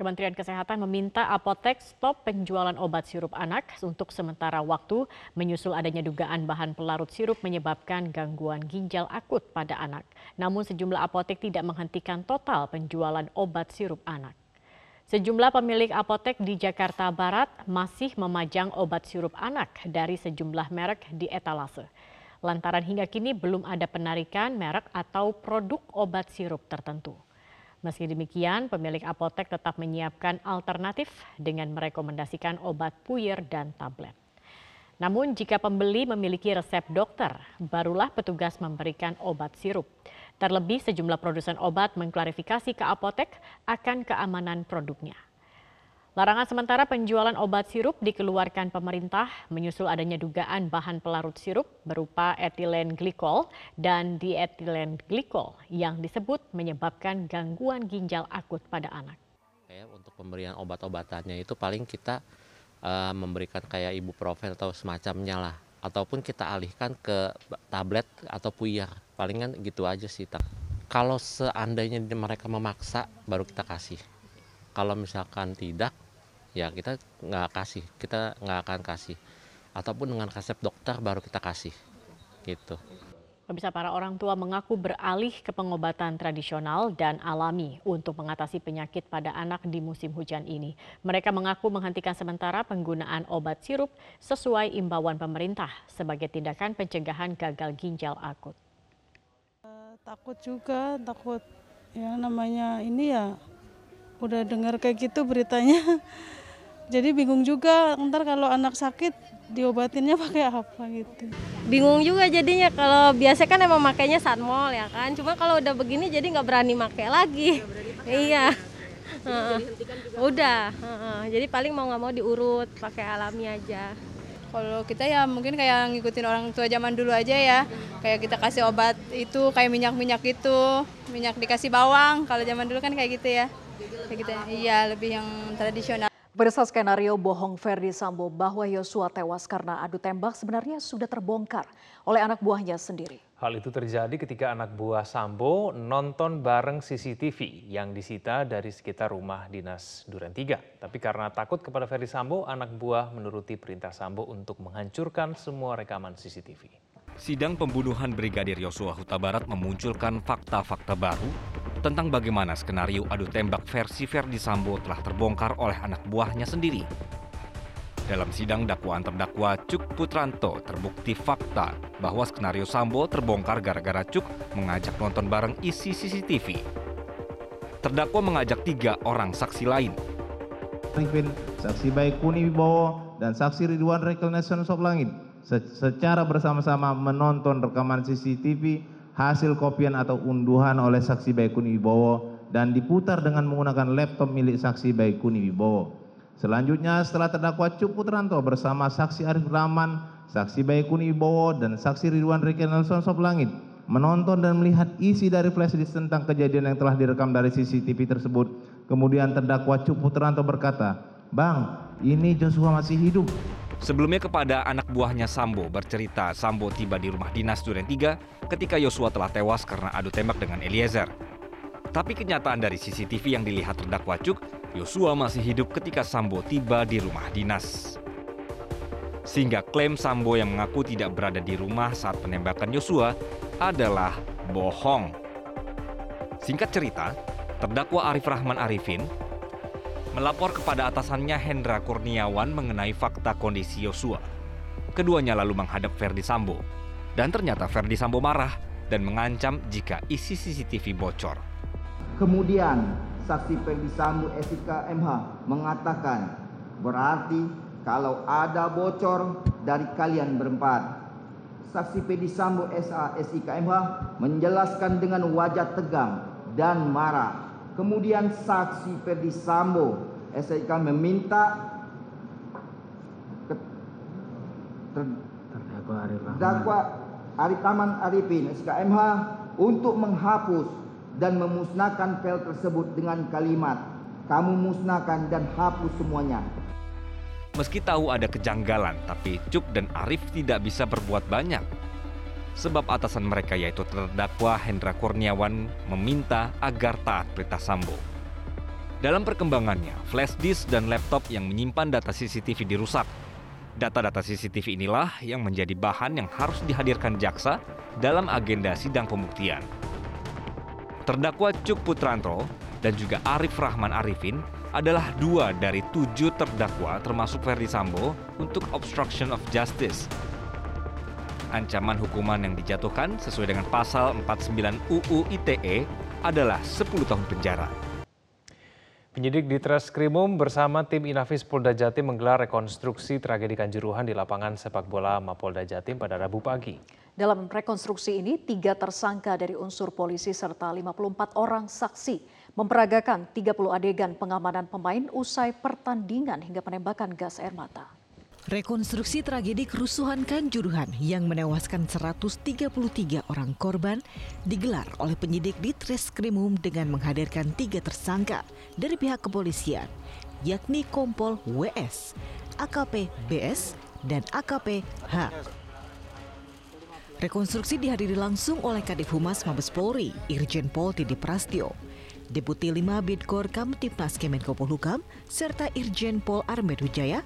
Kementerian Kesehatan meminta apotek stop penjualan obat sirup anak untuk sementara waktu menyusul adanya dugaan bahan pelarut sirup menyebabkan gangguan ginjal akut pada anak. Namun sejumlah apotek tidak menghentikan total penjualan obat sirup anak. Sejumlah pemilik apotek di Jakarta Barat masih memajang obat sirup anak dari sejumlah merek di etalase. Lantaran hingga kini belum ada penarikan merek atau produk obat sirup tertentu. Meski demikian, pemilik apotek tetap menyiapkan alternatif dengan merekomendasikan obat puyer dan tablet. Namun jika pembeli memiliki resep dokter, barulah petugas memberikan obat sirup. Terlebih sejumlah produsen obat mengklarifikasi ke apotek akan keamanan produknya. Larangan sementara penjualan obat sirup dikeluarkan pemerintah menyusul adanya dugaan bahan pelarut sirup berupa etilen glikol dan dietilen glikol yang disebut menyebabkan gangguan ginjal akut pada anak. Untuk pemberian obat-obatannya itu paling kita uh, memberikan kayak ibuprofen atau semacamnya lah. Ataupun kita alihkan ke tablet atau puyer palingan gitu aja sih kalau seandainya mereka memaksa baru kita kasih. Kalau misalkan tidak ya kita nggak kasih kita nggak akan kasih ataupun dengan resep dokter baru kita kasih gitu. Pemirsa para orang tua mengaku beralih ke pengobatan tradisional dan alami untuk mengatasi penyakit pada anak di musim hujan ini. Mereka mengaku menghentikan sementara penggunaan obat sirup sesuai imbauan pemerintah sebagai tindakan pencegahan gagal ginjal akut. Takut juga, takut ya namanya ini ya udah dengar kayak gitu beritanya. Jadi bingung juga ntar kalau anak sakit diobatinnya pakai apa gitu. Bingung juga jadinya kalau biasa kan emang makainya sanmol ya kan? Cuma kalau udah begini jadi nggak berani pakai lagi. Iya. Uh, udah uh, uh. jadi paling mau nggak mau diurut pakai alami aja. Kalau kita ya mungkin kayak ngikutin orang tua zaman dulu aja ya. Kayak kita kasih obat itu kayak minyak-minyak gitu. Minyak dikasih bawang kalau zaman dulu kan kayak gitu ya kayak gitu ya. iya lebih yang tradisional Pemirsa skenario bohong Ferdi Sambo bahwa Yosua tewas karena adu tembak sebenarnya sudah terbongkar oleh anak buahnya sendiri. Hal itu terjadi ketika anak buah Sambo nonton bareng CCTV yang disita dari sekitar rumah dinas Duren 3. Tapi karena takut kepada Ferdi Sambo, anak buah menuruti perintah Sambo untuk menghancurkan semua rekaman CCTV. Sidang pembunuhan Brigadir Yosua Huta Barat memunculkan fakta-fakta baru tentang bagaimana skenario adu tembak versi Verdi Sambo telah terbongkar oleh anak buahnya sendiri. Dalam sidang dakwaan terdakwa Cuk Putranto terbukti fakta bahwa skenario Sambo terbongkar gara-gara Cuk mengajak nonton bareng isi CCTV. Terdakwa mengajak tiga orang saksi lain. Saksi baik Kuni Wibowo dan saksi Ridwan Rekel Nation Langit secara bersama-sama menonton rekaman CCTV hasil kopian atau unduhan oleh saksi Baikuni Wibowo dan diputar dengan menggunakan laptop milik saksi Baikuni Wibowo. Selanjutnya setelah terdakwa Cuk Putranto bersama saksi Arif Rahman, saksi Baikuni Wibowo dan saksi Ridwan Riki Nelson Soplangit menonton dan melihat isi dari flash disk tentang kejadian yang telah direkam dari CCTV tersebut. Kemudian terdakwa Cuk Putranto berkata, "Bang, ini Joshua masih hidup." Sebelumnya kepada anak buahnya Sambo bercerita Sambo tiba di rumah dinas Duren 3 ketika Yosua telah tewas karena adu tembak dengan Eliezer. Tapi kenyataan dari CCTV yang dilihat terdakwa Cuk, Yosua masih hidup ketika Sambo tiba di rumah dinas. Sehingga klaim Sambo yang mengaku tidak berada di rumah saat penembakan Yosua adalah bohong. Singkat cerita, terdakwa Arif Rahman Arifin melapor kepada atasannya Hendra Kurniawan mengenai fakta kondisi Yosua. Keduanya lalu menghadap Ferdi Sambo. Dan ternyata Ferdi Sambo marah dan mengancam jika isi CCTV bocor. Kemudian saksi Ferdi Sambo SIK MH mengatakan berarti kalau ada bocor dari kalian berempat. Saksi Ferdi Sambo SA SIK MH menjelaskan dengan wajah tegang dan marah Kemudian saksi Ferdi Sambo SIK meminta terdakwa Arif Rahman Arifin SKMH untuk menghapus dan memusnahkan file tersebut dengan kalimat kamu musnahkan dan hapus semuanya. Meski tahu ada kejanggalan, tapi Cuk dan Arif tidak bisa berbuat banyak sebab atasan mereka yaitu terdakwa Hendra Kurniawan meminta agar taat perintah Sambo. Dalam perkembangannya, flash disk dan laptop yang menyimpan data CCTV dirusak. Data-data CCTV inilah yang menjadi bahan yang harus dihadirkan jaksa dalam agenda sidang pembuktian. Terdakwa Cuk Putranto dan juga Arif Rahman Arifin adalah dua dari tujuh terdakwa termasuk Ferdi Sambo untuk obstruction of justice. Ancaman hukuman yang dijatuhkan sesuai dengan pasal 49 UU ITE adalah 10 tahun penjara. Penyidik di Treskrimum bersama tim Inafis Polda Jatim menggelar rekonstruksi tragedi Kanjuruhan di lapangan sepak bola Mapolda Jatim pada Rabu pagi. Dalam rekonstruksi ini, tiga tersangka dari unsur polisi serta 54 orang saksi memperagakan 30 adegan pengamanan pemain usai pertandingan hingga penembakan gas air mata. Rekonstruksi tragedi kerusuhan Kanjuruhan yang menewaskan 133 orang korban digelar oleh penyidik di Treskrimum dengan menghadirkan tiga tersangka dari pihak kepolisian, yakni Kompol WS, AKP BS, dan AKP H. Rekonstruksi dihadiri langsung oleh Kadif Humas Mabes Polri, Irjen Pol Tidi Prastio, Deputi 5 Bidkor Kamtipmas Kemenko Polhukam, serta Irjen Pol Armed Wijaya,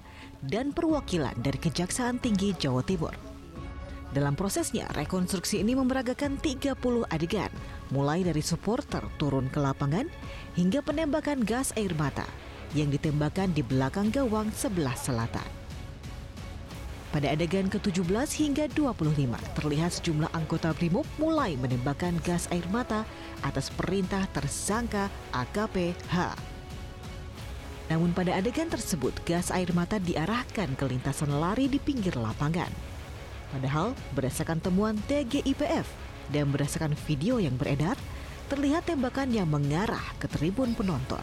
dan perwakilan dari Kejaksaan Tinggi Jawa Timur. Dalam prosesnya, rekonstruksi ini memeragakan 30 adegan, mulai dari supporter turun ke lapangan hingga penembakan gas air mata yang ditembakkan di belakang gawang sebelah selatan. Pada adegan ke-17 hingga 25, terlihat sejumlah anggota BRIMOB mulai menembakkan gas air mata atas perintah tersangka AKP H. Namun pada adegan tersebut, gas air mata diarahkan ke lintasan lari di pinggir lapangan. Padahal berdasarkan temuan TGIPF dan berdasarkan video yang beredar, terlihat tembakan yang mengarah ke tribun penonton.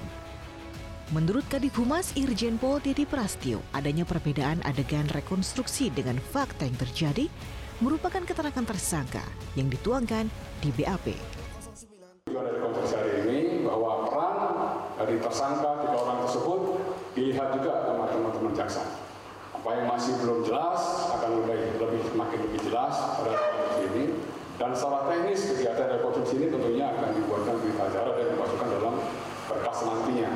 Menurut Kadif Humas Irjen Pol Titi Prastio, adanya perbedaan adegan rekonstruksi dengan fakta yang terjadi merupakan keterangan tersangka yang dituangkan di BAP. Dari tersangka tiga orang tersebut dilihat juga sama teman-teman jaksa. Apa yang masih belum jelas akan lebih, lebih semakin lebih jelas pada rekonstruksi ini. Dan secara teknis kegiatan rekonstruksi ini tentunya akan dibuatkan berita acara dan dimasukkan dalam berkas nantinya.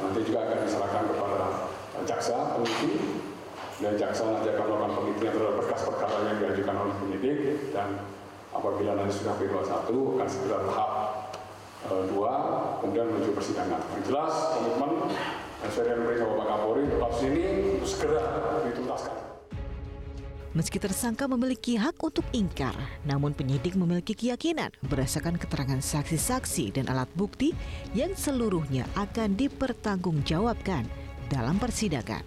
Nanti juga akan diserahkan kepada jaksa penyidik dan jaksa nanti akan melakukan penelitian terhadap berkas perkara yang diajukan oleh penyidik dan apabila nanti sudah P21 akan segera tahap e, dua kemudian menuju persidangan. Yang jelas komitmen sesuai dengan perintah Bapak Kapolri kasus ini untuk segera dituntaskan. Meski tersangka memiliki hak untuk ingkar, namun penyidik memiliki keyakinan berdasarkan keterangan saksi-saksi dan alat bukti yang seluruhnya akan dipertanggungjawabkan dalam persidangan.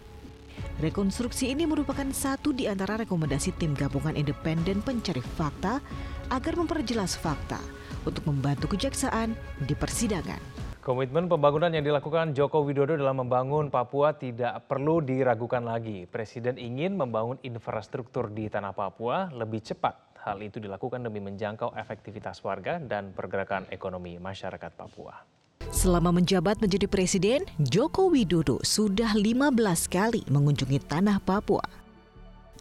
Rekonstruksi ini merupakan satu di antara rekomendasi tim gabungan independen pencari fakta agar memperjelas fakta untuk membantu kejaksaan di persidangan. Komitmen pembangunan yang dilakukan Joko Widodo dalam membangun Papua tidak perlu diragukan lagi. Presiden ingin membangun infrastruktur di tanah Papua lebih cepat. Hal itu dilakukan demi menjangkau efektivitas warga dan pergerakan ekonomi masyarakat Papua. Selama menjabat menjadi presiden, Joko Widodo sudah 15 kali mengunjungi tanah Papua.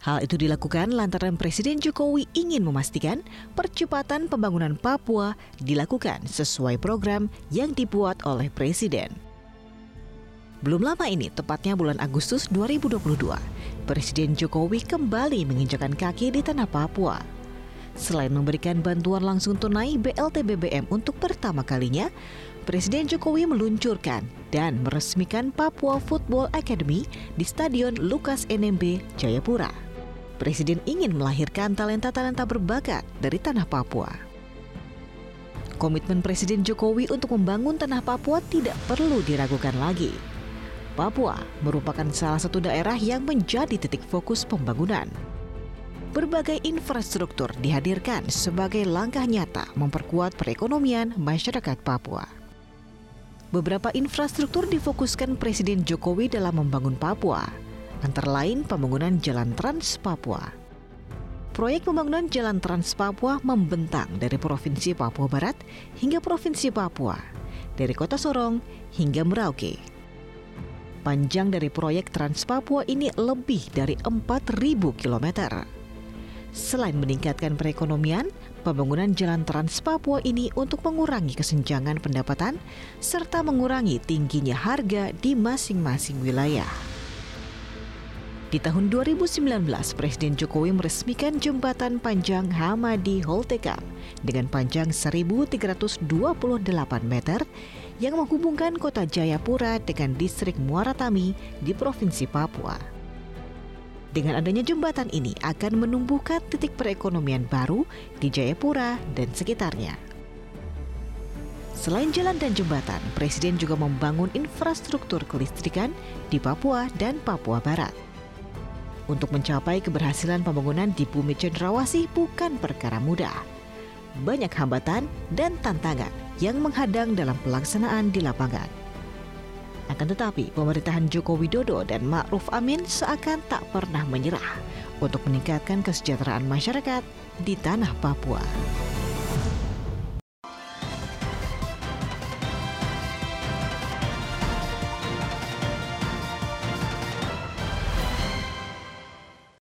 Hal itu dilakukan lantaran Presiden Jokowi ingin memastikan percepatan pembangunan Papua dilakukan sesuai program yang dibuat oleh Presiden. Belum lama ini, tepatnya bulan Agustus 2022, Presiden Jokowi kembali menginjakan kaki di tanah Papua. Selain memberikan bantuan langsung tunai BLT BBM untuk pertama kalinya, Presiden Jokowi meluncurkan dan meresmikan Papua Football Academy di Stadion Lukas NMB, Jayapura. Presiden ingin melahirkan talenta-talenta berbakat dari tanah Papua. Komitmen Presiden Jokowi untuk membangun tanah Papua tidak perlu diragukan lagi. Papua merupakan salah satu daerah yang menjadi titik fokus pembangunan. Berbagai infrastruktur dihadirkan sebagai langkah nyata memperkuat perekonomian masyarakat Papua. Beberapa infrastruktur difokuskan Presiden Jokowi dalam membangun Papua, antara lain pembangunan Jalan Trans Papua. Proyek pembangunan Jalan Trans Papua membentang dari Provinsi Papua Barat hingga Provinsi Papua, dari Kota Sorong hingga Merauke. Panjang dari proyek Trans Papua ini lebih dari 4.000 km. Selain meningkatkan perekonomian, pembangunan jalan Trans Papua ini untuk mengurangi kesenjangan pendapatan serta mengurangi tingginya harga di masing-masing wilayah. Di tahun 2019, Presiden Jokowi meresmikan jembatan panjang Hamadi Holteka dengan panjang 1.328 meter yang menghubungkan kota Jayapura dengan distrik Muaratami di Provinsi Papua. Dengan adanya jembatan ini akan menumbuhkan titik perekonomian baru di Jayapura dan sekitarnya. Selain jalan dan jembatan, Presiden juga membangun infrastruktur kelistrikan di Papua dan Papua Barat. Untuk mencapai keberhasilan pembangunan di bumi cenderawasih bukan perkara mudah. Banyak hambatan dan tantangan yang menghadang dalam pelaksanaan di lapangan. Akan tetapi, pemerintahan Joko Widodo dan Ma'ruf Amin seakan tak pernah menyerah untuk meningkatkan kesejahteraan masyarakat di tanah Papua.